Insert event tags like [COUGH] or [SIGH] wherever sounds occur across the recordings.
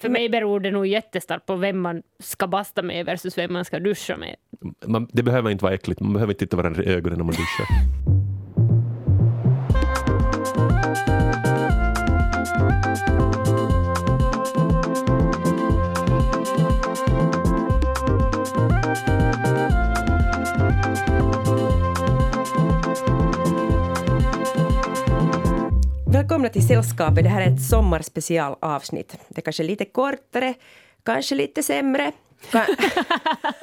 För mig beror det nog jättestarkt på vem man ska basta med versus vem man ska duscha med. Man, det behöver inte vara äckligt, man behöver inte titta varandra i ögonen när man duschar. [LAUGHS] Välkomna till Sällskapet. Det här är ett sommarspecialavsnitt. Det är kanske lite kortare, kanske lite sämre. Ka-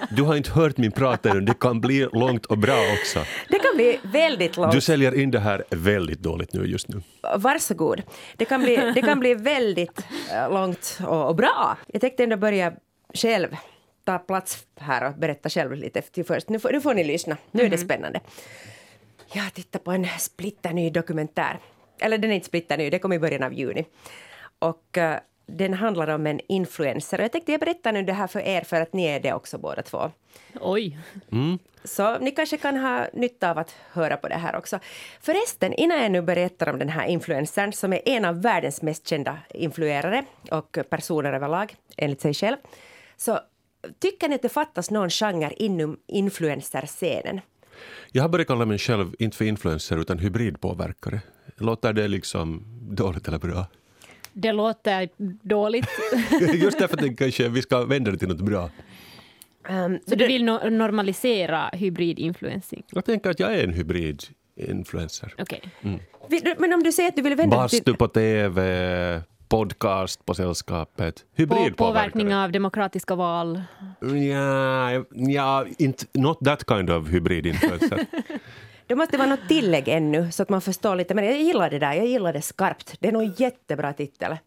[LAUGHS] Du har inte hört min prat ännu, det kan bli långt och bra också. Det kan bli väldigt långt. Du säljer in det här väldigt dåligt nu just nu. Varsågod. Det kan bli, det kan bli väldigt eh, långt och, och bra. Jag tänkte ändå börja själv ta plats här och berätta själv lite till först. Nu får, nu får ni lyssna. Nu är det spännande. Jag tittar på en splitterny dokumentär. Eller den är inte splitterny, det kom i början av juni. Och eh, den handlar om en influencer. Och jag tänkte jag berättar nu det här för er för att ni är det också båda två. Oj. Så ni kanske kan ha nytta av att höra på det här också. Förresten, innan jag nu berättar om den här influencern som är en av världens mest kända influerare och personer överlag, enligt sig själv, så tycker ni att det fattas någon genre inom influencerscenen? Jag har börjat kalla mig själv, inte för influencer, utan hybridpåverkare. Låter det liksom dåligt eller bra? Det låter dåligt. [LAUGHS] Just därför tänker jag kanske vi ska vända det till något bra. Um, Så du vill no normalisera hybrid-influencing? Jag tänker att jag är en hybrid-influencer. Okej. vi- du- men om du säger att du vill vända det till... Bastu på TV, podcast på sällskapet. På, Hybridpåverkare. påverkning av demokratiska val. Ja, ja, inte not that kind of hybrid-influencer. [LAUGHS] Det måste vara något tillägg ännu så att man förstår lite. Men jag gillar det där, jag gillar det skarpt. Det är nog en jättebra titel.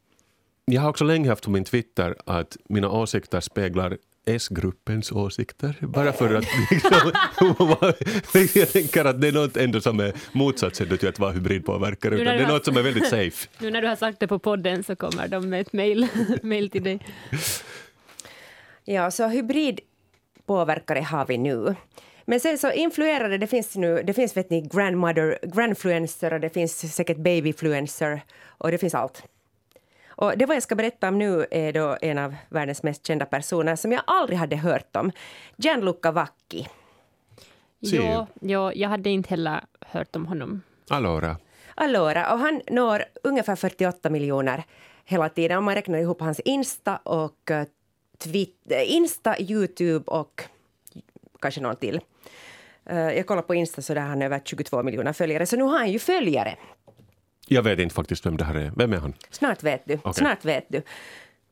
Jag har också länge haft på min Twitter att mina åsikter speglar S-gruppens åsikter. Bara för att liksom, [LAUGHS] jag tänker att det är något ändå som är motsatsen till att vara hybridpåverkare. Utan det är något som är väldigt safe. [LAUGHS] Nu när du har sagt det på podden så kommer de med ett mail, [LAUGHS] mail till dig. Ja, så hybridpåverkare har vi nu. Men sen så influerare, det finns nu, det finns vet ni grandmother, grandfluencer och det finns säkert babyfluencer och det finns allt. Och det vad jag ska berätta om nu är då en av världens mest kända personer som jag aldrig hade hört om. Gianluca Vacchi. Ja, ja, jag hade inte heller hört om honom. Allora. Allora, och han når ungefär 48 miljoner hela tiden om man räknar ihop hans Insta och eh, Twitter, Insta, Youtube och kanske någon till. Eh, Jag kollar på Insta så där har han över 22 miljoner följare, så nu har han ju följare. Jag vet inte faktiskt vem det här är. Vem är han? Snart vet du. Okej. Snart vet du.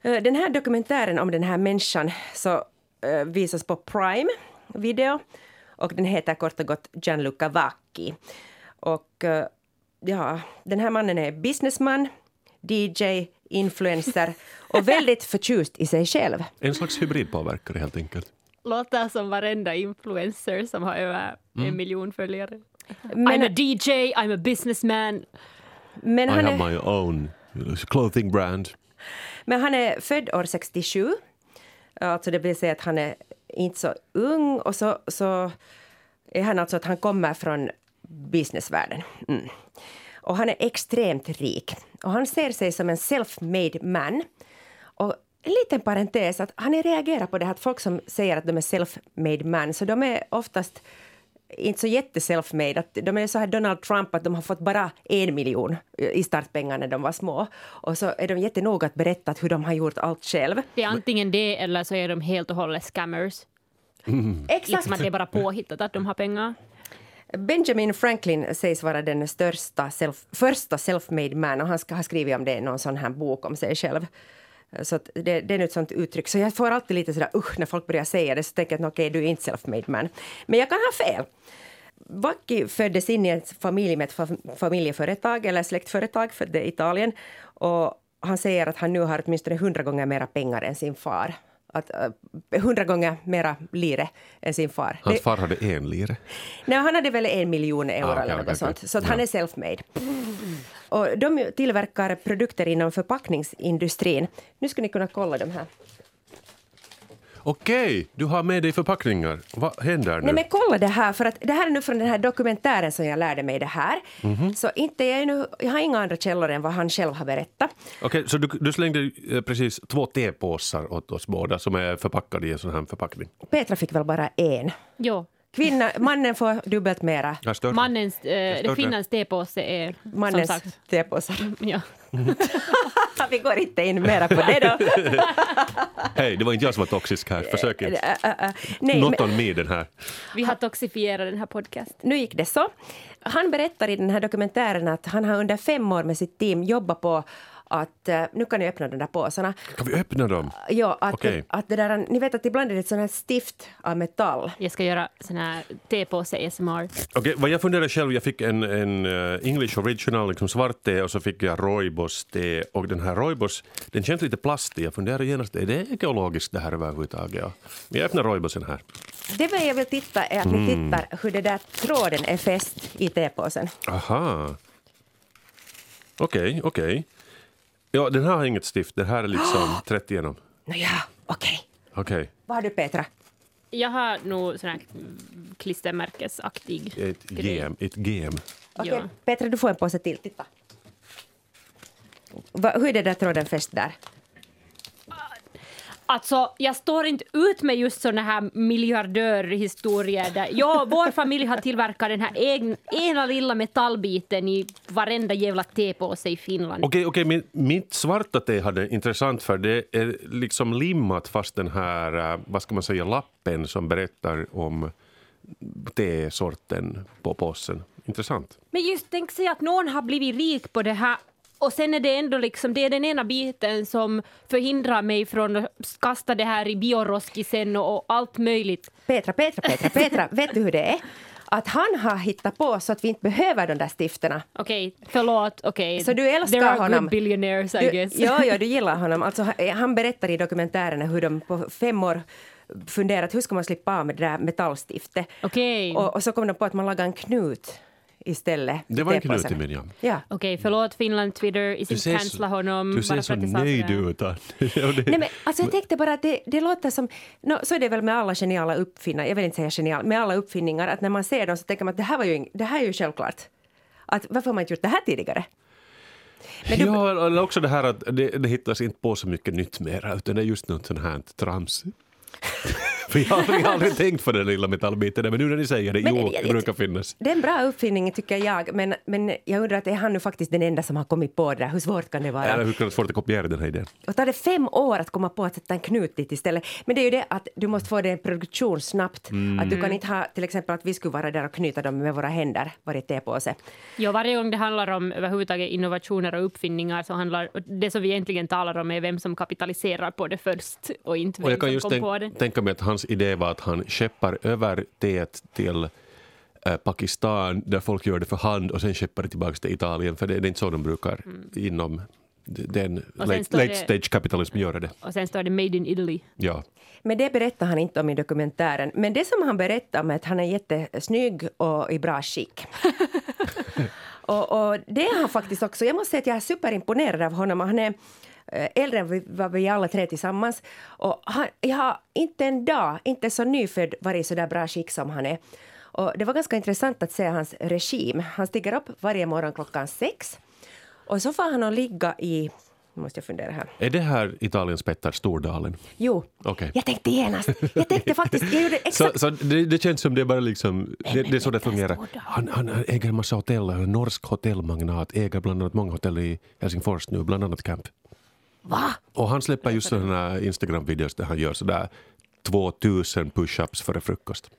Eh, Den här dokumentären om den här människan så eh, visas på Prime Video och den heter kort och gott Gianluca Vacchi. Och eh, ja, den här mannen är businessman, DJ, influencer [LAUGHS] och väldigt förtjust i sig själv. En slags hybridpåverkare helt enkelt. Låter som varenda influencer som har över en miljon följare. Men- I'm a DJ, I'm a businessman. Men I han, have är, my own clothing brand. men han är född år 67. Alltså det vill säga att han är inte så ung och så, så är han alltså att han kommer från businessvärlden. Mm. Och han är extremt rik. Och han ser sig som en self-made man. Och en liten parentes, att han reagerar på det här att folk som säger att de är self-made man, så de är oftast inte så jätte self-made. Att de är så här Donald Trump att de har fått bara en miljon i startpengar när de var små. Och så är de jättenoga att berätta hur de har gjort allt själv. Det är antingen det eller så är de helt och hållet scammers. Exakt! Liksom att det är bara påhittat att de har pengar. Benjamin Franklin sägs vara den största self, första self-made man och han ska ha skrivit om det i någon sån här bok om sig själv. Eh, så att det, det är ett sånt uttryck. Så jag får alltid lite sådär usch när folk börjar säga det så tänker jag att okej, okay, du är inte self-made man. Men jag kan ha fel. Vacki föddes in i en familj med ett familjeföretag eller släktföretag för det är Italien. Och han säger att han nu har åtminstone hundra gånger mera pengar än sin far. Att, eh, hundra gånger mera lire än sin far. Hans far hade en lire. Nej, han hade väl en miljon euro Ah, okej, eller något okej, sånt. Så att han Ja. är self-made. Och de tillverkar produkter inom förpackningsindustrin. Nu ska ni kunna kolla de här. Okej, du har med dig förpackningar. Vad händer nu? Nej men kolla det här, för att det här är nu från den här dokumentären som jag lärde mig det här. Mhm. Så inte jag, är nu, jag har inga andra källor än vad han själv har berättat. Okej, så du, du slängde eh, precis två tepåsar åt oss båda som är förpackade i en sån här förpackning. Petra fick väl bara en. Jo. Kvinna, mannen får dubbelt mera. Stör. Mannens, eh, kvinnans tepåse är som Mannens sagt... tepåsar. [LAUGHS] Ja. [LAUGHS] Vi går inte in mera på det då. [LAUGHS] Hej, det var inte jag som var toxisk här. Försök inte. Not on me den här. Vi har toxifierat den här podcasten. nu gick det så. Han berättar i den här dokumentären att han har under fem år med sitt team jobbat på att, eh, nu kan ni öppna de där påsarna, Kan vi öppna dem? ja, att, Okej. att det där, ni vet att ibland är det ett sånt här stift av metall. Jag ska göra sån här tepåse ASMR. Okej, vad jag funderar själv, jag fick en, en eh, English original, liksom svart te och så fick jag Roibos te och den här Roibos, den känns lite plastig. Jag funderar genast, är det ekologiskt det här överhuvudtaget? Ja. Jag öppnar Roibosen här. Det jag vill titta är att Mm. ni tittar hur det där tråden är fäst i tepåsen. Aha. Okej, okej. Ja, den här har inget stift, den här är liksom [GASPS] trätt igenom. Nåja, okej. Okej, Vad har du Petra? Jag har nog sån här klistermärkesaktig ett grej. gem. Ett gem. Okej, Ja. Petra, du får en påse till. Titta. Va, hur är det där tråden fäst där? Alltså, jag står inte ut med just såna här miljardörhistorier. Där, ja, vår familj har tillverkat den här egen, ena lilla metallbiten i varenda jävla tepåse i Finland. Okej, okej, men mitt svarta te hade intressant för det är liksom limmat fast den här, eh, vad ska man säga, lappen som berättar om tesorten på påsen. Intressant. Men just tänk sig att någon har blivit rik på det här och sen är det ändå liksom, det är den ena biten som förhindrar mig från att kasta det här i bioroskisen och, och allt möjligt. Petra, Petra, Petra, Petra, [LAUGHS] vet du hur det är? Att han har hittat på så att vi inte behöver de där stifterna. Okej, förlåt, okej. Så du älskar There are honom? good billionaires, I Du, guess. ja, ja, du [LAUGHS] gillar honom. Alltså, han- berättar i dokumentärerna hur de på fem år funderat hur ska man slippa av med det där metallstiftet. Okej. Och, och så kom de på att man lagar en knut istället. Det var en knut i min, ja. Okej, förlåt Finland, Twitter, is inte cancella honom. du ser bara så nöjd ut. [LAUGHS] Nej, men, alltså, jag tänkte bara att det, det låter som... No, så är det väl med alla geniala uppfinnare, jag vill inte säga genial, med alla uppfinningar, att när man ser dem så tänker man att det här, var ju, det här är ju självklart. Att, varför har man inte gjort det här tidigare? Men du, Ja, eller också det här att det, det hittas inte på så mycket nytt mera, utan det är just något sånt här trams. [LAUGHS] [LAUGHS] För jag har aldrig, tänkt på den lilla metallbiten, men nu när ni säger det, Men jo, det- det brukar finnas. Det är en bra uppfinning tycker jag, men, men jag undrar att är han nu faktiskt den enda som har kommit på det där? Hur svårt kan det vara? Eller hur kan det svårt att kopiera den här idén? Och tar det fem år att komma på att sätta en knut dit istället. Men det är ju det att du måste få det i produktion snabbt. Mm. Att du kan inte ha till exempel att vi skulle vara där och knyta dem med våra händer, varje tepåse. Ja, varje gång det handlar om överhuvudtaget innovationer och uppfinningar så handlar det som vi egentligen talar om är vem som kapitaliserar på det först och inte Och vem jag kan som just kom på det. tänk, tänka mig att hans idé var att han skeppar över teet till eh, Pakistan där folk gör det för hand och sen skeppar det tillbaka till Italien för det är inte så de brukar inom den Mm. late, late det- stage kapitalism göra det. Och sen står det Made in Italy. Ja. Men det berättar han inte om i dokumentären. Men det som han berättar om är att han är jättesnygg och i bra skick. [LAUGHS] och, och det är han faktiskt också. Jag måste säga att jag är superimponerad av honom. Han är äldre än vi, vad vi alla tre tillsammans. Och han, jag har inte en dag, inte så nyfödd, varit så där bra skick som han är. Och det var ganska intressant att se hans regim. Han stiger upp varje morgon klockan sex. Och så får han att ligga i... Måste jag fundera här. Är det här Italiens Petter Stordalen? Jo, Okej. jag tänkte genast. Jag tänkte faktiskt... Jag gjorde exakt Så, så det, det känns som det är bara liksom, det, det är så det fungerar. Han, han äger en massa hotell, en norsk hotellmagnat, äger bland annat många hotell i Helsingfors nu, bland annat Camp. Va? Och han släpper just sådana här Instagram-videos där han gör sådär 2000 push-ups före frukost.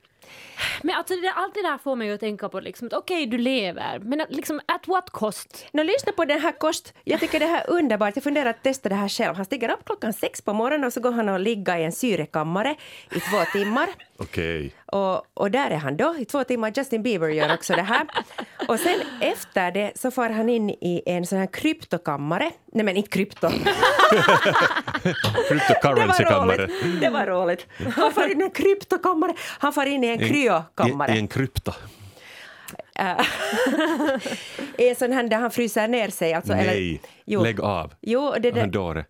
Men alltså det där, allt det där får mig att tänka på liksom att okej, du lever, men liksom at what cost? Nå, lyssna på den här kost. Jag tycker det här är underbart. Jag funderar att testa det här själv. Han stiger upp klockan sex på morgonen och så går han och ligger i en syrekammare i två timmar. Okej. Och, och där är han då i två timmar. Justin Bieber gör också det här. Och sen efter det så far han in i en sån här kryptokammare. Nej men inte krypto. Roligt. Det var roligt. Han far in i en kryptokammare. Han far in i en kryokammare. I, I en krypta. [LAUGHS] I en sån här där han fryser ner sig. Alltså, Nej. Eller, Jo. Lägg av. Jo, det, det, dåre.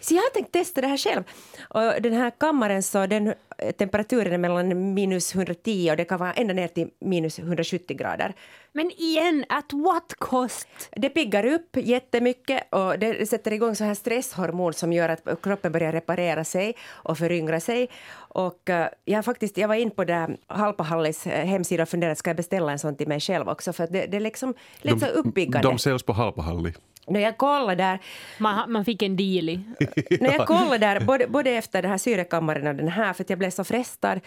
Så jag har tänkt testa det här själv. Och den här kammaren så den temperaturen är mellan minus 110 och det kan vara ända ner till minus 170 grader. Men igen, at what cost? Det piggar upp jättemycket och det sätter igång så här stresshormon som gör att kroppen börjar reparera sig och föryngra sig. Och uh, jag, faktiskt, jag var in på där Halpahallis eh, hemsida och funderade ska jag beställa en sån till mig själv också för det, det är liksom lite så uppiggande. de säljs på Halpahalli. När jag kollade där Man, man fick en deal. När jag kollade där, både, både efter den här syrekammaren och den här, för att jag blev så frestad.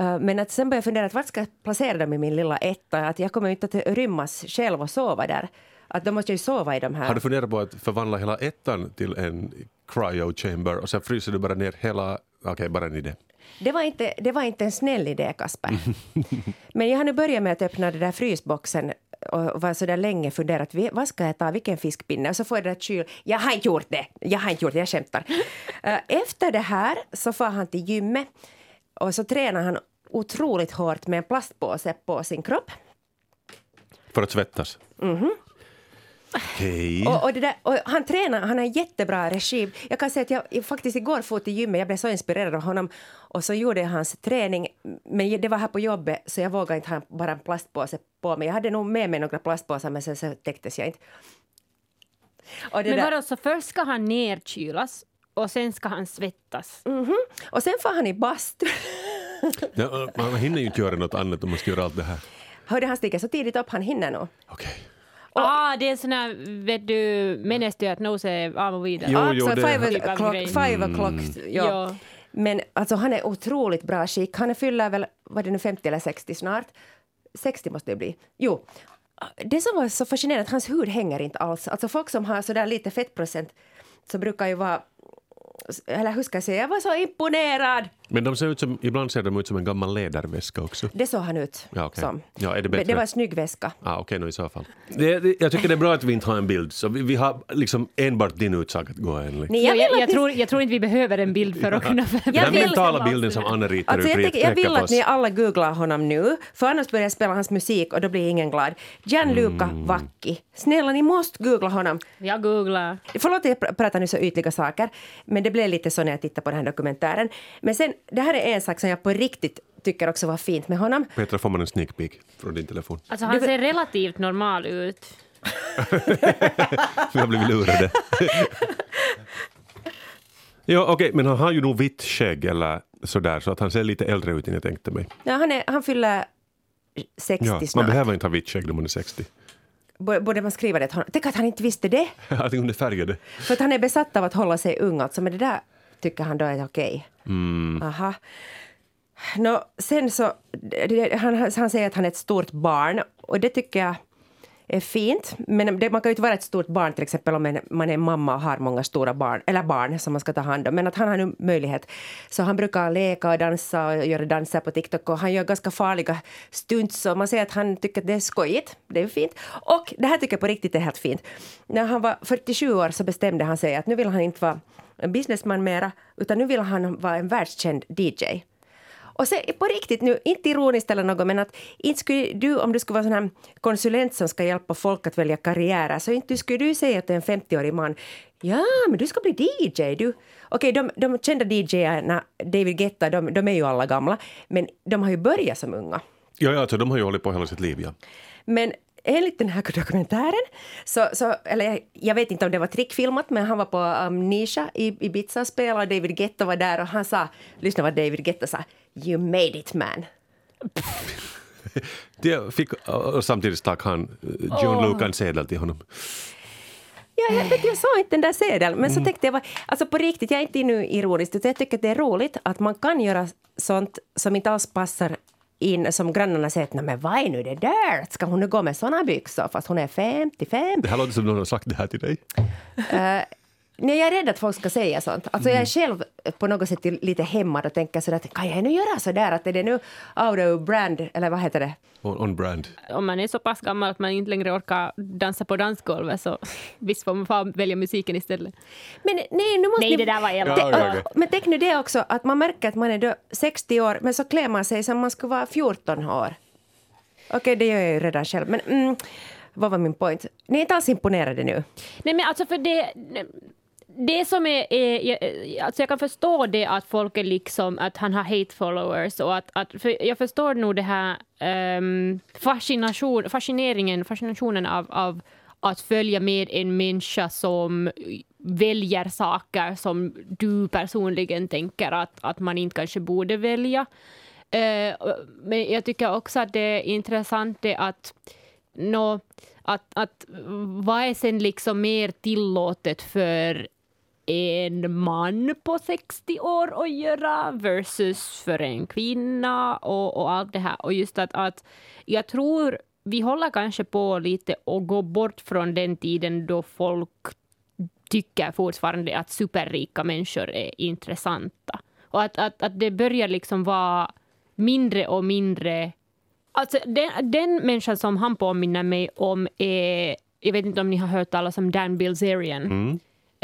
Uh, men att sen började jag fundera, att vart ska jag placera dem i min lilla etta? Att jag kommer inte att rymmas själv och sova där. Att då måste jag ju sova i de här. Har du funderat på att förvandla hela ettan till en cryo chamber och sen fryser du bara ner hela... Okej, bara en idé. Det var, inte, det var inte en snäll idé, Kasper. [LAUGHS] Men jag har nu börjat med att öppna den där frysboxen och var så där länge funderat, "Vi- vad ska jag ta, vilken fiskpinne? Och så får jag det där kyl... Jag har inte gjort det! Jag har inte gjort det, jag skämtar. [LAUGHS] Eh, Efter det här så får han till gymmet och så tränar han otroligt hårt med en plastpåse på sin kropp. För att svettas. Okej. Och, och, det där, och han tränar, han har jättebra regim. Jag kan säga att jag jag faktiskt igår for till gymmet, jag blev så inspirerad av honom och så gjorde jag hans träning. Men det var här på jobbet så jag vågade inte ha bara en plastpåse på mig. Jag hade nog med mig några plastpåsar men sen så täcktes jag inte. Och, det Men där, vadå, så först ska han nerkylas och sen ska han svettas? Mhm. och sen får han i bastu. [LAUGHS] Ja, man hinner ju inte göra något annat om man ska göra allt det här. Hörde han stiger så tidigt upp, han hinner nog. Okej. Ah, det är en sån här, vet du, menestyö att nå se aamu vidare. Jo, alltså, jo, det- five Typ av o'clock, grej. five o'clock ja. Ja. Men alltså, han är otroligt bra skick. Han fyller väl, vad är det nu, 50 eller 60 snart? 60 måste det bli. Jo. Det som var så fascinerande att hans hud hänger inte alls. Alltså folk som har så där lite fettprocent så brukar ju vara eller hur ska jag säga, jag var så imponerad. Men de ser ut som, ibland ser de ut som en gammal läderväska också. Det såg han ut Ja, okej. som. Ja, är det bättre? det var en snygg väska. Ah, Okej, nu i så fall. Det, det, jag tycker det är bra att vi inte har en bild, så vi, vi har liksom enbart din utsak att gå enligt. Nej, Jag, jag, jag, tror, jag tror inte vi behöver en bild för att kunna... Den här vill- mentala bilden som Anna ritar Alltså ut jag, tycker, jag vill att ni alla googlar honom nu, för annars börjar jag spela hans musik och då blir ingen glad. Gianluca Mm. Vacchi. Snälla, ni måste googla honom. Jag googlar. Förlåt att jag pr- pratar nu så ytliga saker, men det blev lite så när jag tittade på den här dokumentären. Men sen, det här är en sak som jag på riktigt tycker också var fint med honom. Petra, får man en sneak peek från din telefon? Alltså han ser relativt normal ut. [LAUGHS] Vi har blivit lurade. ja, okej, men han har ju nog vitt skägg eller sådär, så att han ser lite äldre ut än jag tänkte mig. Ja, han, är, han fyller 60 Ja, man snart. behöver inte ha vitt skägg när man är 60. Bo- Borde man skriva det till honom? Tänk att han inte visste det! Jag tänkte om det färgade. För att han är besatt av att hålla sig ung, alltså, men det där tycker han då är okej. Mm. Aha. Nå, sen så, han, han säger att han är ett stort barn och det tycker jag är fint. Men det, man kan ju inte vara ett stort barn till exempel om en, man är mamma och har många stora barn, eller barn som man ska ta hand om. Men att han har nu möjlighet. Så han brukar leka och dansa och göra danser på TikTok och han gör ganska farliga stunts och man ser att han tycker att det är skojigt. Det är fint. Och det här tycker jag på riktigt är helt fint. När han var 47 år så bestämde han sig att nu vill han inte vara en businessman mera utan nu vill han vara en världskänd DJ. Och sen på riktigt nu, inte ironiskt eller något, men att inte skulle du, om du skulle vara sån här konsulent som ska hjälpa folk att välja karriärer, så inte skulle du säga att en 50-årig man, ja, men du ska bli DJ, du. Okej, de, de kända DJarna, David Guetta, de, de är ju alla gamla, men de har ju börjat som unga. Ja, ja, alltså, de har ju hållit på hela sitt liv, ja. Men enligt den här dokumentären, så, så, eller jag, vet inte om det var trickfilmat, men han var på Amnesia i Ibiza och spelade och David Guetta var där och han sa, lyssna vad David Guetta sa, you made it man. [LAUGHS] Det fick, och samtidigt stack han eh, John Luke en sedel till honom. Ja, jag, vet, jag sa inte den där sedeln, men så tänkte jag, alltså på riktigt, jag är inte nu ironiskt, utan jag tycker att det är roligt att man kan göra sånt som inte alls passar in, som grannarna säger att "Nej, men vad är nu det där? Ska hon nu gå med såna byxor fast hon är 55? Det här låter som någon har sagt det här till dig. Nej, jag är rädd att folk ska säga sånt. Alltså jag är själv på något sätt lite hämmad och tänker sådär att kan jag nu göra sådär att är det nu out of brand, eller vad heter det? On, on brand. Om man är så pass gammal att man inte längre orkar dansa på dansgolvet så [LAUGHS] visst får man fan välja musiken istället. Men nej, nu måste Nej, ni... det där var elakt. Ja, ja, ja. Men tänk nu det också, att man märker att man är då 60 år, men så klär man sig som man skulle vara 14 år. Okej, det gör jag ju redan själv, men mm, vad var min point? Ni är inte alls imponerade nu. Nej men alltså för det, det som är, är jag, alltså jag kan förstå det att folk är liksom, att han har hate followers och att, att för jag förstår nog det här um, fascination, fascineringen, fascinationen av, av att följa med en människa som väljer saker som du personligen tänker att, att man inte kanske borde välja. Uh, men jag tycker också att det är intressant det att no, att, att vad är sen liksom mer tillåtet för en man på 60 år att göra versus för en kvinna och, och allt det här. Och just att, att jag tror vi håller kanske på lite och gå bort från den tiden då folk tycker fortfarande att superrika människor är intressanta. Och att, att, att det börjar liksom vara mindre och mindre... Alltså den, den människan som han påminner mig om är... Jag vet inte om ni har hört talas om Dan Bilzerian. Mm.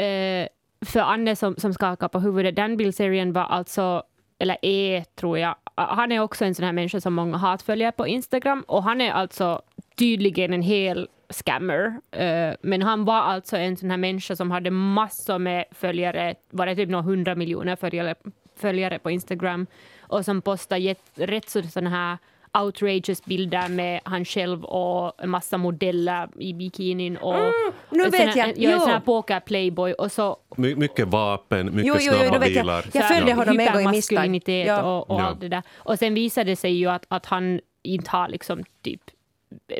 Uh, för Anne som, som skakar på huvudet, den bildserien var alltså, eller är tror jag, han är också en sån här människa som många hatföljer på Instagram och han är alltså tydligen en hel scammer. Eh, men han var alltså en sån här människa som hade massor med följare, var det typ några hundra miljoner följare, följare på Instagram och som postade rätt sådana här outrageous bilder med han själv och en massa modeller i bikinin och mm, nu vet jag. jag är sån här poker-playboy och så... My, mycket vapen, mycket jo, jo, snabba jo, bilar. Jag, jag följde honom en gång i misstag. Ja. och, och ja. allt det där. Och sen visade det sig ju att, att han inte har liksom typ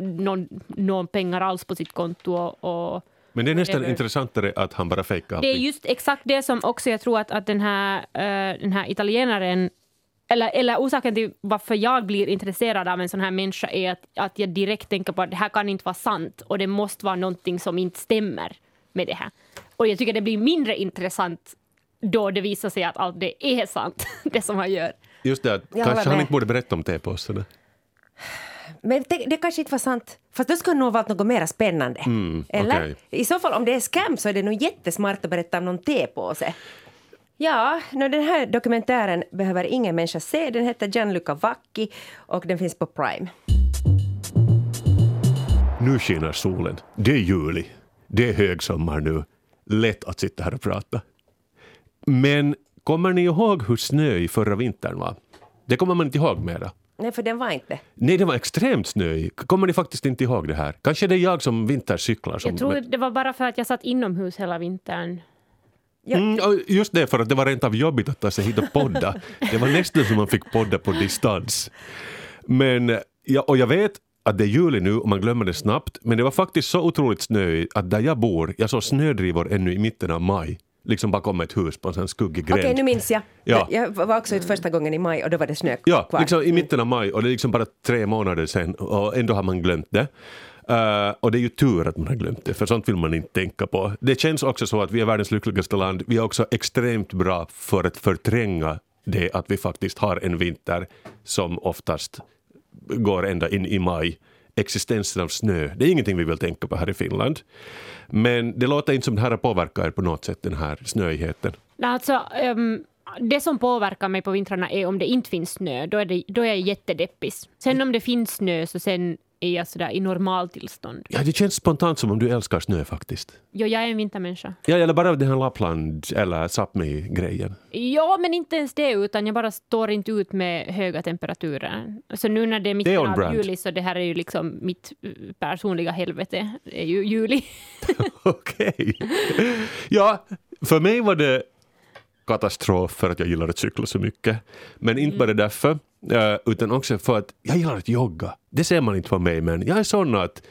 någon, någon pengar alls på sitt konto och, och men det är nästan intressantare att han bara fejkar Det är just exakt det som också jag tror att, att den, här, uh, den här italienaren eller, eller orsaken till varför jag blir intresserad av en sån här människa är att, att jag direkt tänker på att det här kan inte vara sant och det måste vara någonting som inte stämmer med det här. Och jag tycker det blir mindre intressant då det visar sig att allt det är sant, [LAUGHS] det som han gör. Just det, jag kanske han inte borde berätta om tepåsarna. Men det, det kanske inte var sant. Fast då skulle det nog varit något mer spännande. Mm, Eller? Okay. I så fall, om det är scam så är det nog jättesmart att berätta om någon tepåse. Ja, no, den här dokumentären behöver ingen människa se. Den heter Gianluca Vacchi och den finns på Prime. Nu skiner solen. Det är juli. Det är högsommar nu. Lätt att sitta här och prata. Men kommer ni ihåg hur snöig förra vintern var? Det kommer man inte ihåg mera. Nej, för den var inte. Nej, den var extremt snöig. Kommer ni faktiskt inte ihåg det här? Kanske det är jag som vintercyklar. Som... Jag tror det var bara för att jag satt inomhus hela vintern. Mm, just det, för att det var rent av jobbigt att ta sig hit och podda. [LAUGHS] Det var nästan som man fick podda på distans. Men, ja, och jag vet att det är juli nu och man glömmer det snabbt, men det var faktiskt så otroligt snöigt att där jag bor, jag såg snödrivor ännu i mitten av maj liksom bakom ett hus på en sån skuggig gränd. Okej, nu minns jag. Ja. Jag var också ut första gången i maj och då var det snö ja, kvar. Ja, liksom i mitten av maj och det är liksom bara tre månader sen och ändå har man glömt det. Uh, och det är ju tur att man har glömt det, för sånt vill man inte tänka på. Det känns också så att vi är världens lyckligaste land. Vi är också extremt bra för att förtränga det att vi faktiskt har en vinter som oftast går ända in i maj. Existensen av snö, det är ingenting vi vill tänka på här i Finland. Men det låter inte som det här påverkar er på något sätt, den här snöigheten. Alltså, um, det som påverkar mig på vintrarna är om det inte finns snö. Då är, det, då är jag jättedeppis. Sen om det finns snö så sen är sådär i normaltillstånd. Ja, det känns spontant som om du älskar snö faktiskt. Jo, jag är en vintermänniska. Ja, eller bara den här Lappland eller Sápmi-grejen. Ja, men inte ens det, utan jag bara står inte ut med höga temperaturer. Så nu när det är mitten av brand. juli så det här är ju liksom mitt eh, personliga helvete, det är ju juli. [LAUGHS] Okej. Okay. Ja, för mig var det katastrof för att jag gillar att cykla så mycket. Men inte mm. bara därför. Utan också för att jag gillar att jogga. Det ser man inte på mig men jag är sån att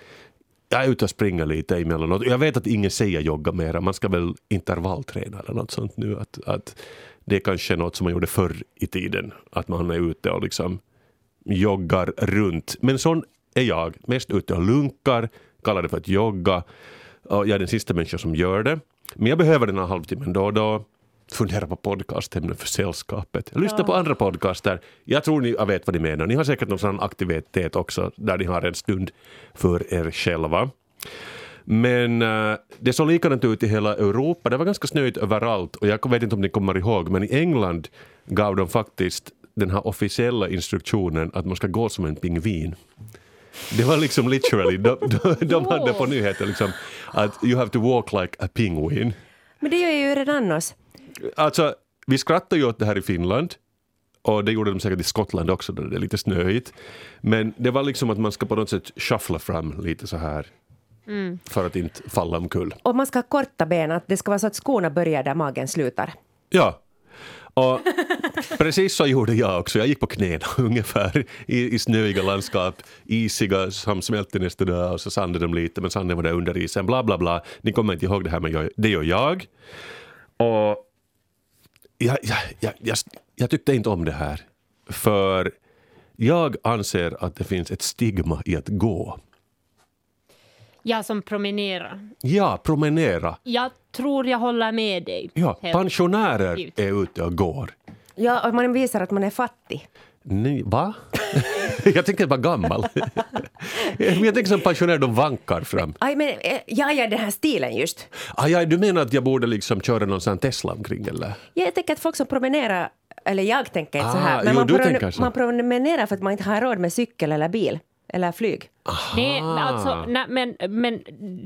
jag är ute och springer lite emellanåt. Jag vet att ingen säger jogga mera, man ska väl intervallträna eller något sånt nu. Att, att det är kanske något som man gjorde förr i tiden, att man är ute och liksom joggar runt. Men sån är jag, mest ute och lunkar, kallar det för att jogga. Och jag är den sista människan som gör det. Men jag behöver den här halvtimmen då och då fundera på podcastämnen för sällskapet. Lyssna ja. på andra podcaster. Jag tror ni vet vad ni menar. Ni har säkert någon sån aktivitet också där ni har en stund för er själva. Men uh, det såg likadant ut i hela Europa. Det var ganska snöigt överallt och jag vet inte om ni kommer ihåg men i England gav de faktiskt den här officiella instruktionen att man ska gå som en pingvin. Det var liksom literally, de, de, de hade på nyheter liksom att you have to walk like a penguin. Men det gör jag ju redan annars. Alltså, vi skrattar ju åt det här i Finland och det gjorde de säkert i Skottland också där det är lite snöigt. Men det var liksom att man ska på något sätt shuffla fram lite så här för att inte falla omkull. Och man ska ha korta ben, att det ska vara så att skorna börjar där magen slutar. Ja. Och [LAUGHS] precis så gjorde jag också. Jag gick på knäna [LAUGHS] ungefär i, i snöiga landskap, isiga som smälte nästa dag och så sandade de lite men sanden var där under isen, bla bla bla. Ni kommer inte ihåg det här men jag, det gör jag. Och jag, jag, jag, jag, jag tyckte inte om det här. För jag anser att det finns ett stigma i att gå. Jag som promenerar. Ja, promenera. Jag tror jag håller med dig. Ja, pensionärer är ute och går. Ja, och man visar att man är fattig. Nej, va? [LAUGHS] jag tänker vara gammal. [LAUGHS] [LAUGHS] Men jag tänker som pensionär, de vankar fram. Aj, men eh, ja, ja, den här stilen just. Ah, ja, du menar att jag borde liksom köra någon sån Tesla omkring eller? Ja, jag tänker att folk som promenerar, eller jag tänker inte så Ah, här, jo, man, du pro- tänker så. man promenerar för att man inte har råd med cykel eller bil eller flyg. Nej, men alltså, nej, men, men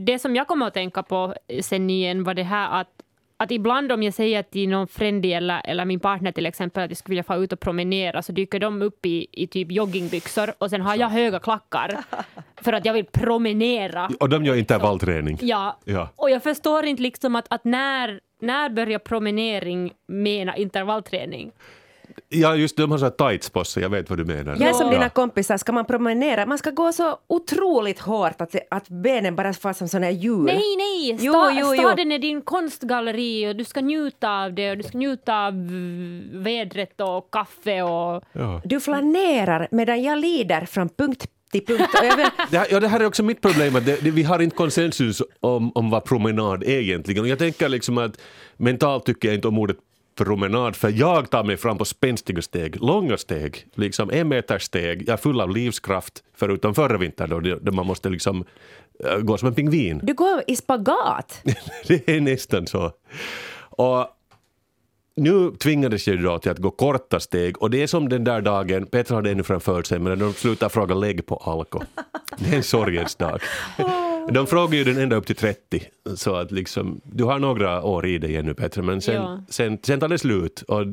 det som jag kommer att tänka på sen igen var det här att att ibland om jag säger till någon frendy eller, eller min partner till exempel att jag skulle vilja få ut och promenera så dyker de upp i, i typ joggingbyxor och sen har jag höga klackar för att jag vill promenera. Och de gör intervallträning. Ja, Ja. och jag förstår inte liksom att, att när, när börjar promenering mena intervallträning? Ja, just de har så här tights på sig, jag vet vad du menar. Jag är som Ja. dina kompisar, ska man promenera, man ska gå så otroligt hårt att, att benen bara får som sådana här hjul. Nej, nej! Sta, Jo, jo, jo. Staden är din konstgalleri och du ska njuta av det och du ska njuta av vädret och kaffe och... Ja. Du flanerar medan jag lider från punkt till punkt. Och jag vill, [LAUGHS] Det här, ja, det här är också mitt problem, att det, det, vi har inte konsensus om, om vad promenad är egentligen. Och jag tänker liksom att mentalt tycker jag inte om ordet promenad, för jag tar mig fram på spänstiga steg, långa steg, liksom en meters steg. Jag är full av livskraft, förutom förra vintern då, då man måste liksom äh, gå som en pingvin. du går i spagat. [LAUGHS] det är nästan så. Och nu tvingades jag då till att gå korta steg och det är som den där dagen, Petra hade ännu framför sig, men när de slutar fråga lägg på Alko. Det är en sorgens dag. [LAUGHS] De frågar ju den ända upp till 30, så att liksom, du har några år i dig ännu Petra, men sen, Ja. sen, sen tar det slut. Och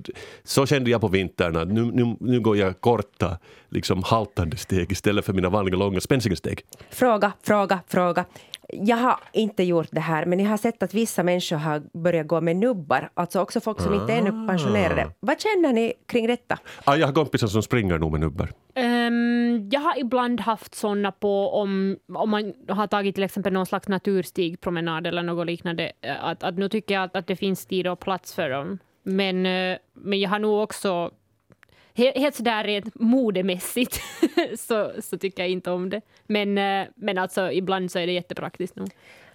så kände jag på vintern att nu, nu, nu går jag korta, liksom haltande steg istället för mina vanliga långa spänstiga steg. Fråga, fråga, fråga. Jag har inte gjort det här, men jag har sett att vissa människor har börjat gå med nubbar, alltså också folk som inte är ännu pensionerade. Vad känner ni kring detta? Ah, jag har kompisar som springer nog med nubbar. Ehm, jag har ibland haft såna på om, om man har tagit till exempel någon slags naturstigpromenad eller något liknande. eh, Att, att nu tycker jag att, att det finns tid och plats för dem. Men, eh, men jag har nog också Helt sådär rent modemässigt [LAUGHS] så, så tycker jag inte om det. Men, eh, men alltså ibland så är det jättepraktiskt nog.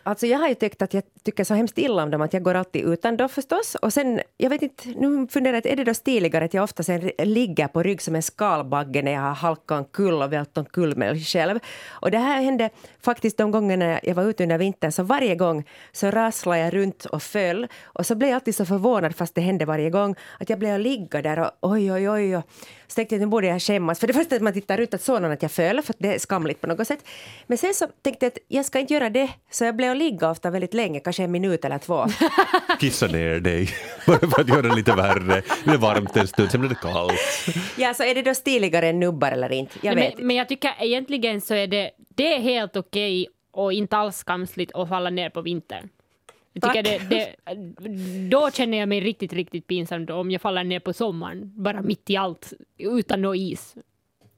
Alltså jag har ju tyckt att jag tycker så hemskt illa om dem att jag går alltid utan då förstås. Och sen, jag vet inte, nu funderar jag, är det då stiligare att jag ofta sen ligger på rygg som en skalbagge när jag har halkat omkull och vält omkull mig själv. Och det här hände faktiskt de gångerna jag var ute under vintern, så varje gång så rasslade jag runt och föll. Och så blev jag alltid så förvånad, fast det hände varje gång, att jag blev att ligga där och oj, oj, oj. oj så tänkte jag nu borde jag skämmas. För det första att man tittar ut att någon att jag föll, för att det är skamligt på något sätt. Men sen så tänkte jag att jag ska inte göra det, så jag blev att ligga ofta väldigt länge, kanske en minut eller två. [LAUGHS] kissa ner dig, [LAUGHS] bara för att göra det lite värre. Det är varmt en stund, sen blir det kallt. [LAUGHS] Ja, så är det då stiligare än nubbar eller inte? Jag Nej, vet. men, men jag tycker egentligen så är det, det är helt okej och inte alls skamsligt att falla ner på vintern. Jag tycker det, det, då känner jag mig riktigt, riktigt pinsam om jag faller ner på sommaren, bara mitt i allt, utan någon is.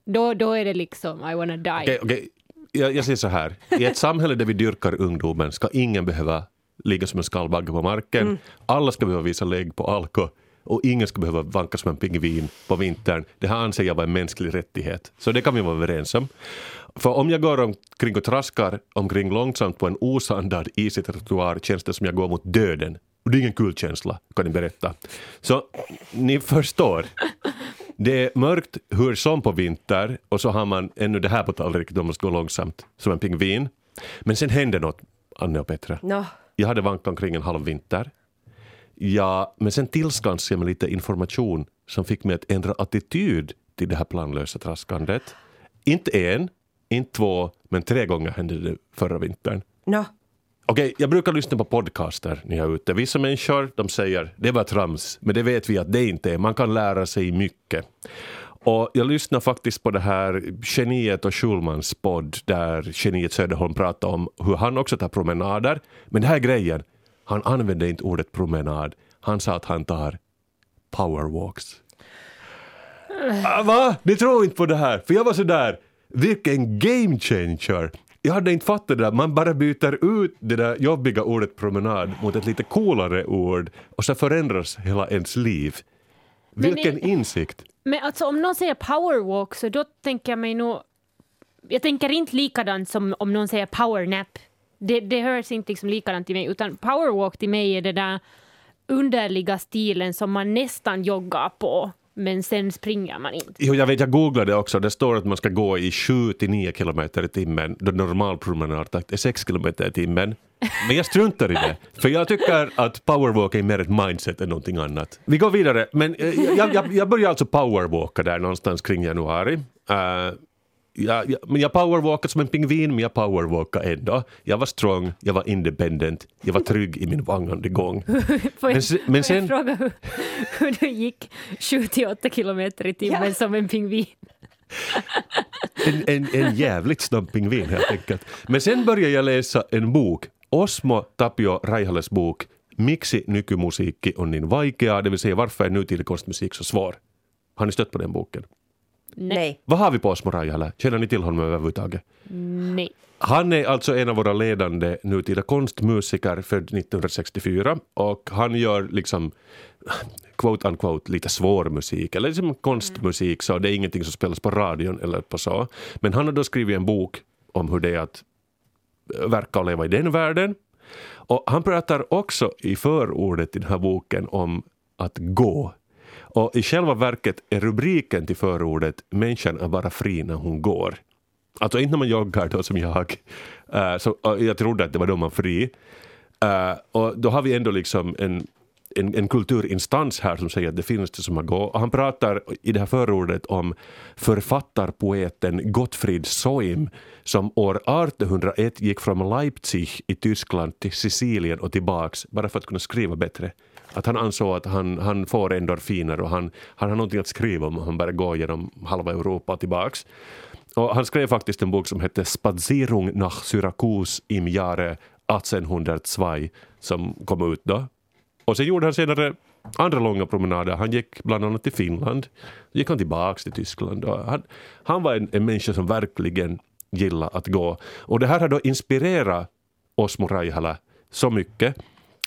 Då, då är det liksom, I wanna die. Okej, okej. Jag, jag säger så här, i ett samhälle där vi dyrkar ungdomen ska ingen behöva ligga som en skallbagge på marken. Alla ska behöva visa lägg på alko och ingen ska behöva vanka som en pingvin på vintern. Det här anser jag vara en mänsklig rättighet. Så det kan vi vara överens om. För om jag går omkring och traskar omkring långsamt på en osandad isig trottoar känns det som jag går mot döden. Och det är ingen kul känsla, kan ni berätta. Så ni förstår. Det är mörkt hur som på vinter och så har man ännu det här på tallriken, de måste gå långsamt som en pingvin. Men sen hände något, Anne och Petra. Nå, Jag hade vankat omkring en halv vinter. Ja, men sen tillskansade jag mig lite information som fick mig att ändra attityd till det här planlösa traskandet. Inte en, inte två, men tre gånger hände det förra vintern. Nå, Okej, jag brukar lyssna på podcaster när jag är ute. Vissa människor de säger det var trams, men det vet vi att det inte är. Man kan lära sig mycket. Och jag lyssnar faktiskt på det här Geniet och Schulmans podd där Geniet Söderholm pratar om hur han också tar promenader. Men den här grejen, han använde inte ordet promenad. Han sa att han tar powerwalks. Ah, va? Ni tror inte på det här? För jag var så där, vilken game changer! Jag hade inte fattat det där, man bara byter ut det där jobbiga ordet promenad mot ett lite coolare ord och så förändras hela ens liv. Men Vilken det- insikt! Men alltså om någon säger powerwalk så då tänker jag mig nog... Jag tänker inte likadant som om någon säger powernap. Det, det hörs inte liksom likadant till mig, utan powerwalk till mig är det där underliga stilen som man nästan joggar på, men sen springer man inte. Jo, jag vet, jag googlade också, det står att man ska gå i 7 till 9 kilometer i timmen, då normal promenadtakt är 6 kilometer i timmen. Men jag struntar i det, [LAUGHS] för jag tycker att powerwalk är mer ett mindset än någonting annat. Vi går vidare, men eh, jag, jag, jag börjar alltså powerwalka där någonstans kring januari. Uh, jag, jag, men jag powerwalkade som en pingvin, men jag powerwalkade ändå. Jag var strong, jag var independent, jag var trygg i min vangande gång. [LAUGHS] Får jag, Men se- men får jag sen- fråga hur, hur du gick 7-8 kilometer i timmen Ja. som en pingvin? En, en, en jävligt snabb pingvin helt enkelt. Men sen började jag läsa en bok, Osmo Tapio Raihales bok Miksi nykymusiikki on niin vaikea, det vill säga varför är nutida konstmusik så svår? Har ni stött på den boken? Nej. Vad har vi på Osmo Raihala? Känner ni till honom överhuvudtaget? Nej. Han är alltså en av våra ledande nutida konstmusiker född 1964 och han gör liksom quote unquote lite svår musik eller liksom konstmusik så det är ingenting som spelas på radion eller på så. Men han har då skrivit en bok om hur det är att verka och leva i den världen. Och han pratar också i förordet i den här boken om att gå. Och i själva verket är rubriken till förordet Människan är bara fri när hon går. Alltså inte när man joggar då som jag. Uh, så, uh, jag trodde att det var då man fri. Uh, och då har vi ändå liksom en, en, en kulturinstans här som säger att det finns det som har gått. Och han pratar i det här förordet om författarpoeten Gottfried Soim som år 1801 gick från Leipzig i Tyskland till Sicilien och tillbaks bara för att kunna skriva bättre. Att han ansåg att han, han får endorfiner och han, han har någonting att skriva om han bara går genom halva Europa och tillbaks. Och han skrev faktiskt en bok som hette Spazierung nach Syrakus im Jahre 1802 som kom ut då. Och sen gjorde han senare andra långa promenader. Han gick bland annat till Finland, gick han tillbaks till Tyskland. Han, han var en, en människa som verkligen gillade att gå. Och det här har då inspirerat Osmo Raihala så mycket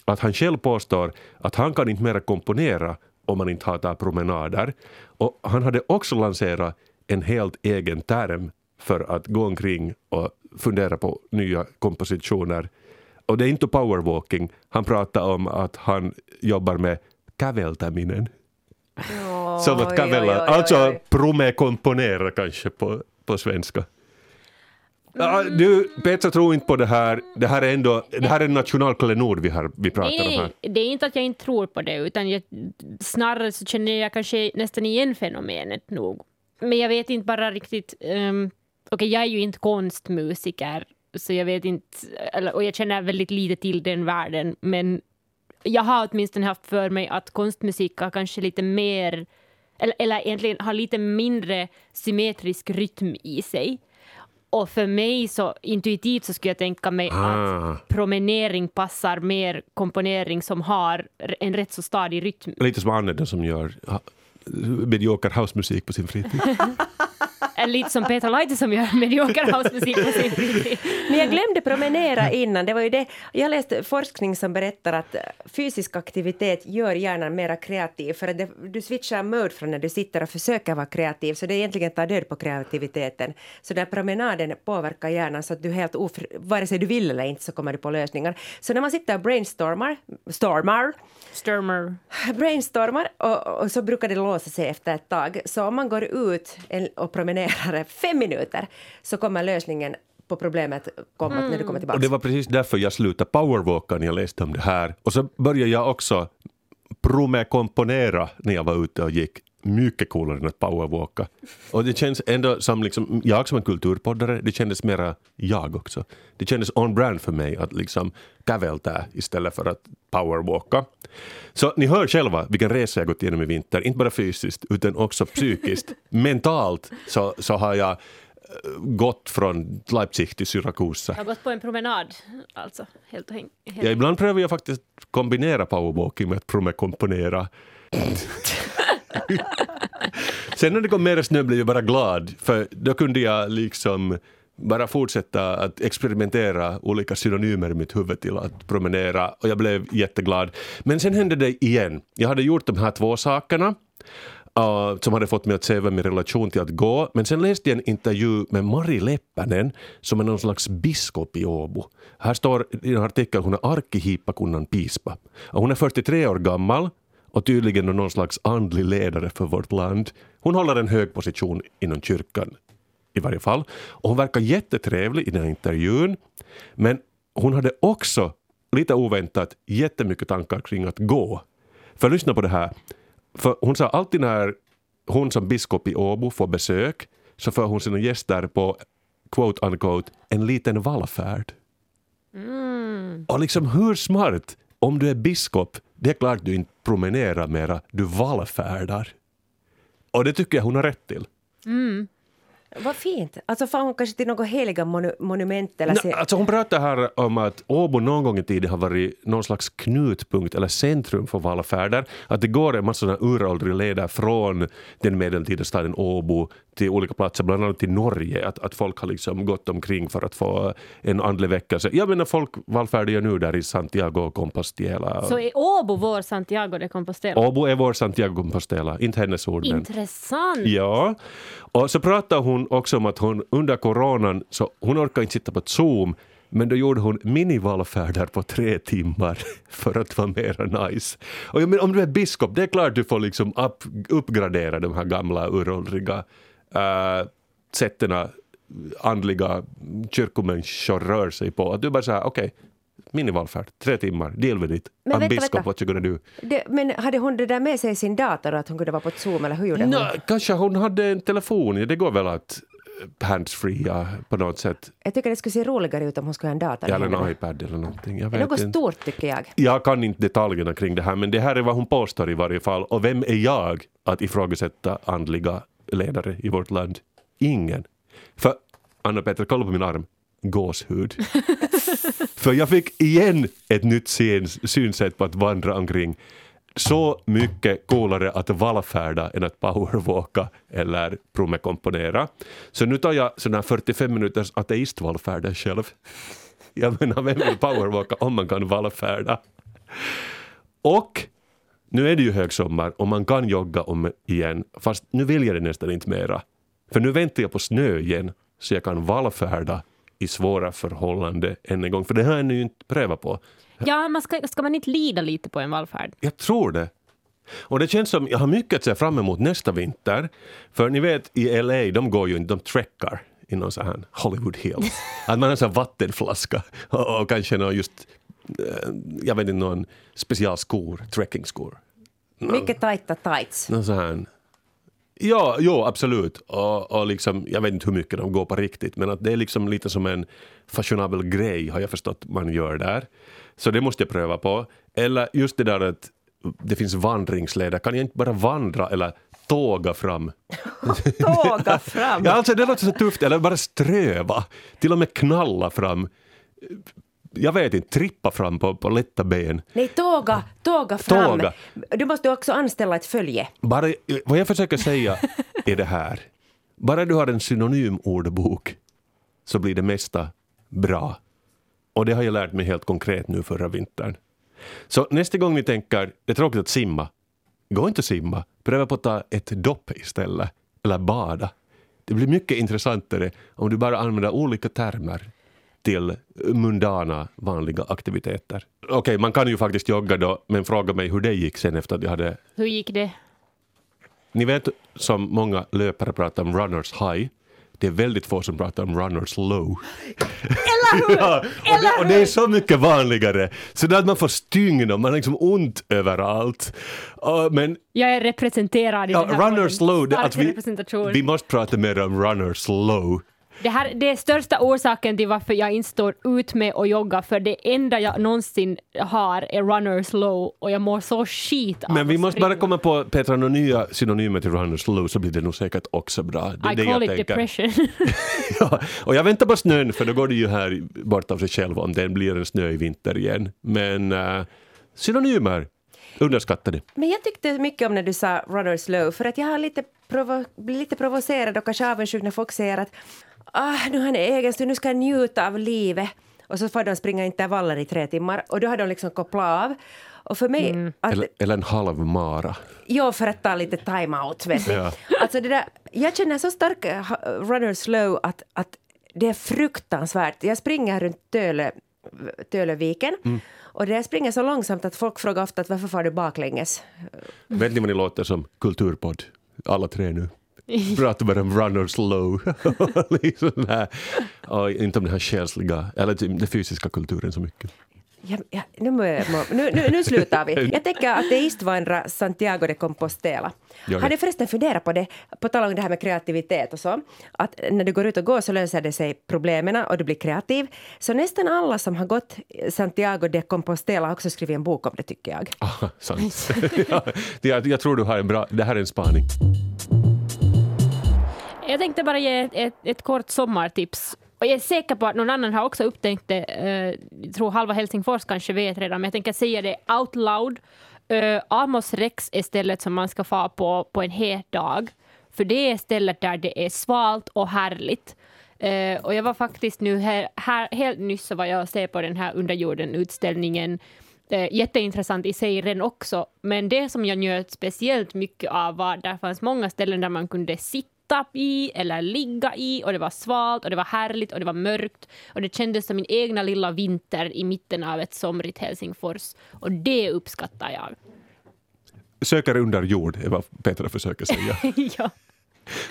att han själv påstår att han kan inte mera komponera om man inte har tagit promenader. Och han hade också lanserat en helt egen term för att gå omkring och fundera på nya kompositioner. Och det är inte powerwalking. Han pratar om att han jobbar med käveltäminen. Som att oj, alltså promekomponera kanske på, på svenska. Ja, du, Petra tror inte på det här. Det här är ändå det här är en nationalklenod vi, har, vi pratar om Nej, här. nej, det är inte att jag inte tror på det, utan jag, snarare så känner jag kanske nästan igen fenomenet nog. Men jag vet inte bara riktigt... Um, Okej, jag är ju inte konstmusiker, så jag vet inte... Och jag känner väldigt lite till den världen, men jag har åtminstone haft för mig att konstmusik har kanske lite mer... Eller, eller egentligen har lite mindre symmetrisk rytm i sig. Och för mig så intuitivt så skulle jag tänka mig Ah. att promenering passar mer komponering som har en rätt så stadig rytm. Lite som Anne som gör medioker housemusik på sin fritid. [LAUGHS] Lite som Peter Laite som gör medioker housemusik på sin fritid. Men jag glömde promenera innan. Det var ju det. Jag läste forskning som berättar att fysisk aktivitet gör hjärnan mera kreativ för att det, du switchar mode från när du sitter och försöker vara kreativ så det egentligen tar död på kreativiteten. Så den promenaden påverkar hjärnan så att du helt ofri, vare sig du vill eller inte så kommer du på lösningar. Så när man sitter och brainstormar, stormar, Sturmer. brainstormar och, och så brukar det låsa sig efter ett tag. Så om man går ut och promenerar [LAUGHS] fem minuter så kommer lösningen på problemet komma när du kommer tillbaka. Och det var precis därför jag slutade powerwalka när jag läste om det här. Och så började jag också promekomponera när jag var ute och gick. Mycket coolare än att powerwalka. Och det känns ändå som, liksom, jag som en kulturpoddare, det kändes mera jag också. Det kändes on-brand för mig att liksom kavälta istället för att powerwalka. Så ni hör själva vilken resa jag gått igenom i vinter, inte bara fysiskt utan också psykiskt. [LAUGHS] Mentalt så, så har jag eh, gått från Leipzig till Syrakusa. Jag har gått på en promenad, alltså. Helt och helt. Ja, ibland prövar jag faktiskt kombinera powerwalking med att promekomponera. [LAUGHS] [LAUGHS] Sen när det kom mer snö blev jag bara glad, för då kunde jag liksom bara fortsätta att experimentera olika synonymer i mitt huvud till att promenera och jag blev jätteglad. Men sen hände det igen. Jag hade gjort de här två sakerna Uh, som hade fått mig att se över min relation till att gå. Men sen läste jag en intervju med Mari Leppänen som är någon slags biskop i Åbo. Här står i en artikel att hon är arkihippakunnan piispa. Och hon är 43 år gammal och tydligen någon slags andlig ledare för vårt land. Hon håller en hög position inom kyrkan i varje fall. Och hon verkar jättetrevlig i den här intervjun. Men hon hade också, lite oväntat, jättemycket tankar kring att gå. För lyssna på det här. För hon sa alltid när hon som biskop i Åbo får besök så för hon sina gäster på quote unquote en liten vallfärd. Mm. Och liksom hur smart, om du är biskop, det är klart du inte promenerar mera, du vallfärdar. Och det tycker jag hon har rätt till. Mm. Vad fint. Alltså far hon kanske till något heliga monu monument eller se... alltså hon pratar här om att Åbo någon gång i tiden har varit någon slags knutpunkt eller centrum för vallfärder. Att det går en massa uråldriga leder från den medeltida staden Åbo till olika platser, bland annat till Norge. Att, att folk har liksom gått omkring för att få en andlig väckelse. Jag menar folk vallfärdar nu där i Santiago och Compostela. Så är Åbo vår Santiago de Compostela? Åbo är vår Santiago Compostela, inte hennes ord. Intressant. Ja, och så pratar hon också om att hon under coronan, så hon orkar inte sitta på ett Zoom, men då gjorde hon minivallfärder på tre timmar [LAUGHS] för att vara mera nice. Och jag menar, om du är biskop, det är klart du får liksom upp, uppgradera de här gamla uråldriga uh, sätten andliga kyrkomänniskor rör sig på. Att du bara säger okej, okay, minivallfärd, tre timmar, deal with it. Men I'm vänta, biskop, vänta. what you gonna do? Det, men hade hon det där med sig i sin dator att hon kunde vara på Zoom eller hur gjorde hon? Nå, kanske hon hade en telefon, ja, det går väl att eh, handsfree på något sätt. Jag tycker det skulle se roligare ut om hon skulle ha en dator. Eller en iPad eller någonting. Jag vet något inte. stort tycker jag. Jag kan inte detaljerna kring det här men det här är vad hon påstår i varje fall. Och vem är jag att ifrågasätta andliga ledare i vårt land? Ingen. För Anna-Petra, kolla på min arm. Gåshud. [LAUGHS] För jag fick igen ett nytt syn, synsätt på att vandra omkring. Så mycket coolare att vallfärda än att powerwalka eller promekomponera. Så nu tar jag sådana här 45 minuters ateistvallfärder själv. Jag menar, vem vill powerwalka om man kan vallfärda? Och nu är det ju högsommar och man kan jogga om igen, fast nu vill jag det nästan inte mera. För nu väntar jag på snö igen, så jag kan vallfärda i svåra förhållanden än en gång. För det har jag ännu inte prövat på. Ja, man ska, ska man inte lida lite på en vallfärd? Jag tror det. Och det känns som, jag har mycket att se fram emot nästa vinter. För ni vet, i LA, de går ju inte, de trekkar i någon sån här Hollywood Hills. [LAUGHS] Att man har en sån här vattenflaska och, och kanske någon just, jag vet inte, någon specialskor, trekkingskor. Mycket tajta tights. Någon sån här, ja, jo, absolut. Och, och liksom, jag vet inte hur mycket de går på riktigt, men att det är liksom lite som en fashionabel grej har jag förstått man gör där. Så det måste jag pröva på. Eller just det där att det finns vandringsleder, kan jag inte bara vandra eller tåga fram? [LAUGHS] Tåga fram! Ja, alltså det låter så tufft, eller bara ströva, till och med knalla fram. Jag vet inte, trippa fram på, på lätta ben. Nej, tåga, tåga fram. Tåga. Du måste också anställa ett följe. Bara, vad jag försöker säga är det här. Bara du har en synonymordbok så blir det mesta bra. Och det har jag lärt mig helt konkret nu förra vintern. Så nästa gång ni tänker, det är tråkigt att simma, gå inte och simma. Pröva på att ta ett dopp istället. Eller bada. Det blir mycket intressantare om du bara använder olika termer till mundana, vanliga aktiviteter. Okej, man kan ju faktiskt jogga då, men fråga mig hur det gick sen efter att jag hade Hur gick det? ni vet som många löpare pratar om runners high. det är väldigt få som pratar om runners low. Eller hur? [LAUGHS] Ja, och, det, och det är så mycket vanligare. Så där att man får stygn och man har liksom ont överallt. Uh, men Jag är representerad i ja, den här runners low, att vi, vi måste prata mer om runners low. Det här det är största orsaken till varför jag inte står ut med att jogga, för det enda jag någonsin har är runners low och jag mår så skit av Men vi måste bara komma på Petra, några nya synonymer till runners low så blir det nog säkert också bra. Det är I det call jag it tänker. depression. [LAUGHS] Ja, och jag väntar på snön för då går det ju här bort av sig själv om det blir en snö i vinter igen. Men uh, synonymer, underskattade. Men jag tyckte mycket om när du sa runners low, för att jag har lite, provo blir lite provocerad och kanske avundsjuk när folk säger att ah, nu har han egen stund, nu ska jag njuta av livet. Och så får de springa intervaller i tre timmar och då har de liksom kopplat av. Och för mig, att, Eller, eller en halv mara. ja, för att ta lite time-out. Ja. Alltså det där, jag känner så stark eh, ha- runner slow att, att det är fruktansvärt. Jag springer runt Tölö, Tölöviken och det jag springer så långsamt att folk frågar ofta att varför far du baklänges? Vet ni vad ni låter som? Kulturpodd. Alla tre nu. Pratar bara om runners low. liksom här, och inte om den här själsliga, eller typ den fysiska kulturen så mycket. Ja, ja, nu, må nu, nu, nu slutar vi. Jag tänker ateistvandra Santiago de Compostela. Har du förresten funderat på det, på tal om det här med kreativitet och så, att när du går ut och går så löser det sig problemen och du blir kreativ. Så nästan alla som har gått Santiago de Compostela har också skrivit en bok om det, tycker jag. Ah, sant. [LAUGHS] ja, jag, jag tror du har en bra, det här är en spaning. Jag tänkte bara ge ett, ett, ett kort sommartips. Och jag är säker på att någon annan har också upptäckt det. Jag tror halva Helsingfors kanske vet redan, men jag tänker säga det out loud. Uh, Amos Rex är stället som man ska få på på en het dag. För det är stället där det är svalt och härligt. Uh, och jag var faktiskt nu här, här helt nyss så var jag och se på den här underjorden-utställningen. Uh, jätteintressant i sig redan också, men det som jag njöt speciellt mycket av var att där fanns många ställen där man kunde sitta i eller ligga i och det var svalt och det var härligt och det var mörkt och det kändes som min egna lilla vinter i mitten av ett somrigt Helsingfors och det uppskattar jag. Söker under jord är vad Petra försöker säga. [LAUGHS] ja.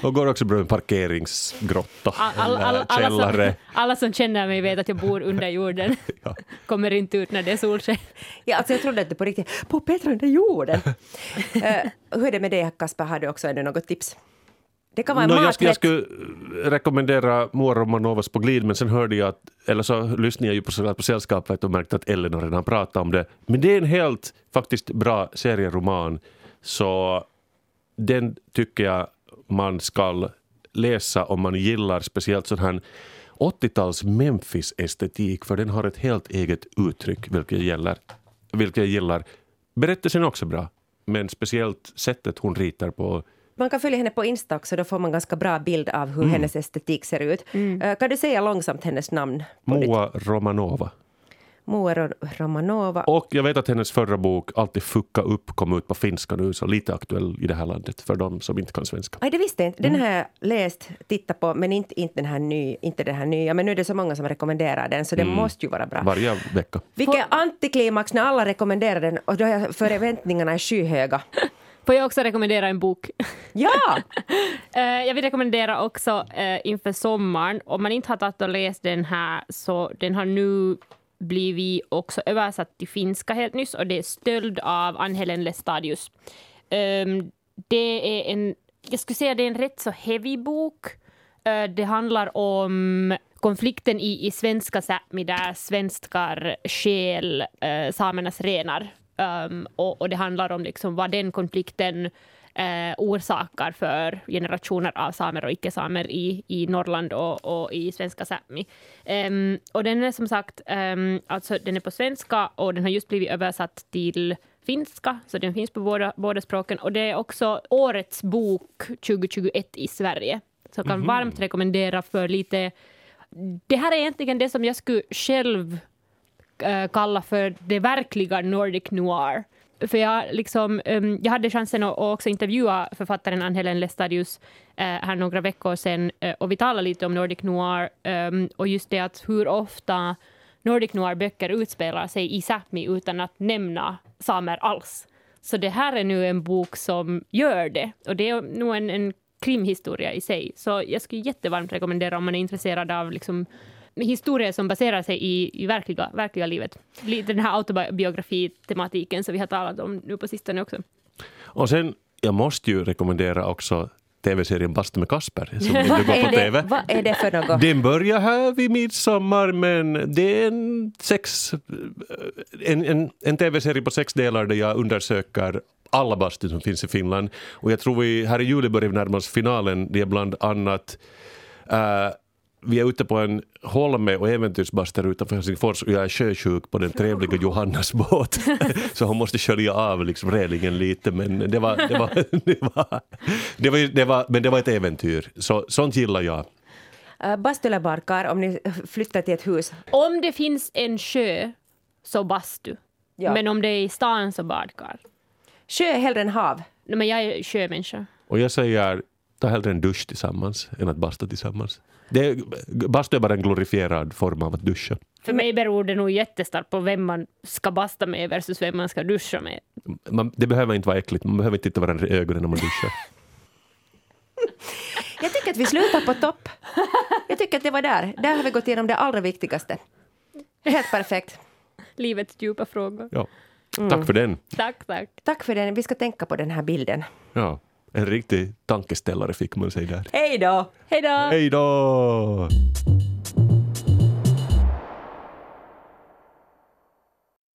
Och går också bra med parkeringsgrotta All, all, all, eller alla, källare. som, alla som känner mig vet att jag bor under jorden. [LAUGHS] Ja. [LAUGHS] Kommer inte ut när det är solsken. Ja, alltså jag trodde att det på riktigt, på Petra under jorden. Eh, hur är det med dig, Kasper? Har du också ännu något tips? Det kan vara en Nå, jag, maträtt. jag skulle rekommendera Moa Romanovas på glid men sen hörde jag att, eller så lyssnade jag ju på, på Sällskapet och märkte att Elinor redan pratat om det. Men det är en helt faktiskt bra serieroman så den tycker jag man ska läsa om man gillar speciellt sån här 80-tals Memphis-estetik för den har ett helt eget uttryck vilket jag gillar. Vilket jag gillar. Berättelsen är också bra men speciellt sättet hon ritar på Man kan följa henne på Insta också, då får man ganska bra bild av hur Mm. hennes estetik ser ut. Eh, kan du säga långsamt hennes namn? på ditt- Moa Romanova. Moa Ro- Romanova. Och jag vet att hennes förra bok Alltid fucka upp kom ut på finska nu, så lite aktuell i det här landet för de som inte kan svenska. Aj, det visste jag inte. Mm. Den har jag läst, tittat på, men inte, inte, den här ny, inte den här nya. Men nu är det så många som rekommenderar den, så den Mm. måste ju vara bra. Varje vecka. Vilken antiklimax när alla rekommenderar den och då är förväntningarna är skyhöga. [LAUGHS] Får jag också rekommendera en bok? Ja! [LAUGHS] Eh, jag vill rekommendera också eh, inför sommaren, om man inte har tagit och läst den här så den har nu blivit också översatt till finska helt nyss och det är Stöld av Ann-Helen Lestadius. Ehm, det är en, jag skulle säga det är en rätt så heavy bok. Eh, det handlar om konflikten i, i svenska Sápmi där svenskar uh, samernas renar. Ehm, och, och det handlar om liksom vad den konflikten eh, orsakar för generationer av samer och icke-samer i, i Norrland och, och i svenska Sápmi. Ehm, och den är som sagt, um, alltså den är på svenska och den har just blivit översatt till finska, så den finns på båda, båda språken. Och det är också årets bok 2021 i Sverige. Så jag kan varmt rekommendera för lite... Det här är egentligen det som jag skulle själv Eh, kalla för det verkliga Nordic noir. För jag, liksom, ehm, jag hade chansen att, också intervjua författaren Ann-Helen Lestadius eh, här några veckor sedan eh, och vi talade lite om Nordic noir ehm, och just det att hur ofta Nordic noir-böcker utspelar sig i Sápmi utan att nämna samer alls. Så det här är nu en bok som gör det och det är nog en, en krimhistoria i sig. Så jag skulle jättevarmt rekommendera om man är intresserad av liksom, historier som baserar sig i, i verkliga, verkliga livet. Lite den här autobiografitematiken som vi har talat om nu på sistone också. Och sen, jag måste ju rekommendera också tv-serien Bastu med Kasper som nu [LAUGHS] Vad går är, på det, tv. vad är det för något? Den börjar här vid midsommar men det är en, sex, en, en, en tv-serie på sex delar där jag undersöker alla bastun som finns i Finland. Och jag tror vi här i juli börjar vi närma oss finalen. Det är bland annat äh, vi är ute på en holme och äventyrsbastu utanför Helsingfors och jag är sjösjuk på den trevliga [LAUGHS] Johannas båt. [LAUGHS] Så hon måste skölja av liksom relingen lite men det var, det var, [LAUGHS] det var, det var, det var, men det var ett äventyr. Så, sånt gillar jag. Uh, bastu eller barkar, om ni flyttar till ett hus. Om det finns en sjö så bastu. Ja. Men om det är i stan så badkar. Sjö är hellre än hav. Men jag är sjömänniska. Och jag säger, ta hellre en dusch tillsammans än att basta tillsammans. Det, bastu är bara en glorifierad form av att duscha. För mig beror det nog jättestarkt på vem man ska basta med versus vem man ska duscha med. Man, det behöver inte vara äckligt, man behöver inte titta varandra i ögonen när man duschar. [LAUGHS] Jag tycker att vi slutar på topp. Jag tycker att det var där. Där har vi gått igenom det allra viktigaste. Helt perfekt. Livets djupa frågor. Ja. Tack för den. Tack, tack. Tack för den. Vi ska tänka på den här bilden. Ja. En riktig tankeställare fick man sig där. Hej då! Hej då! Hej då!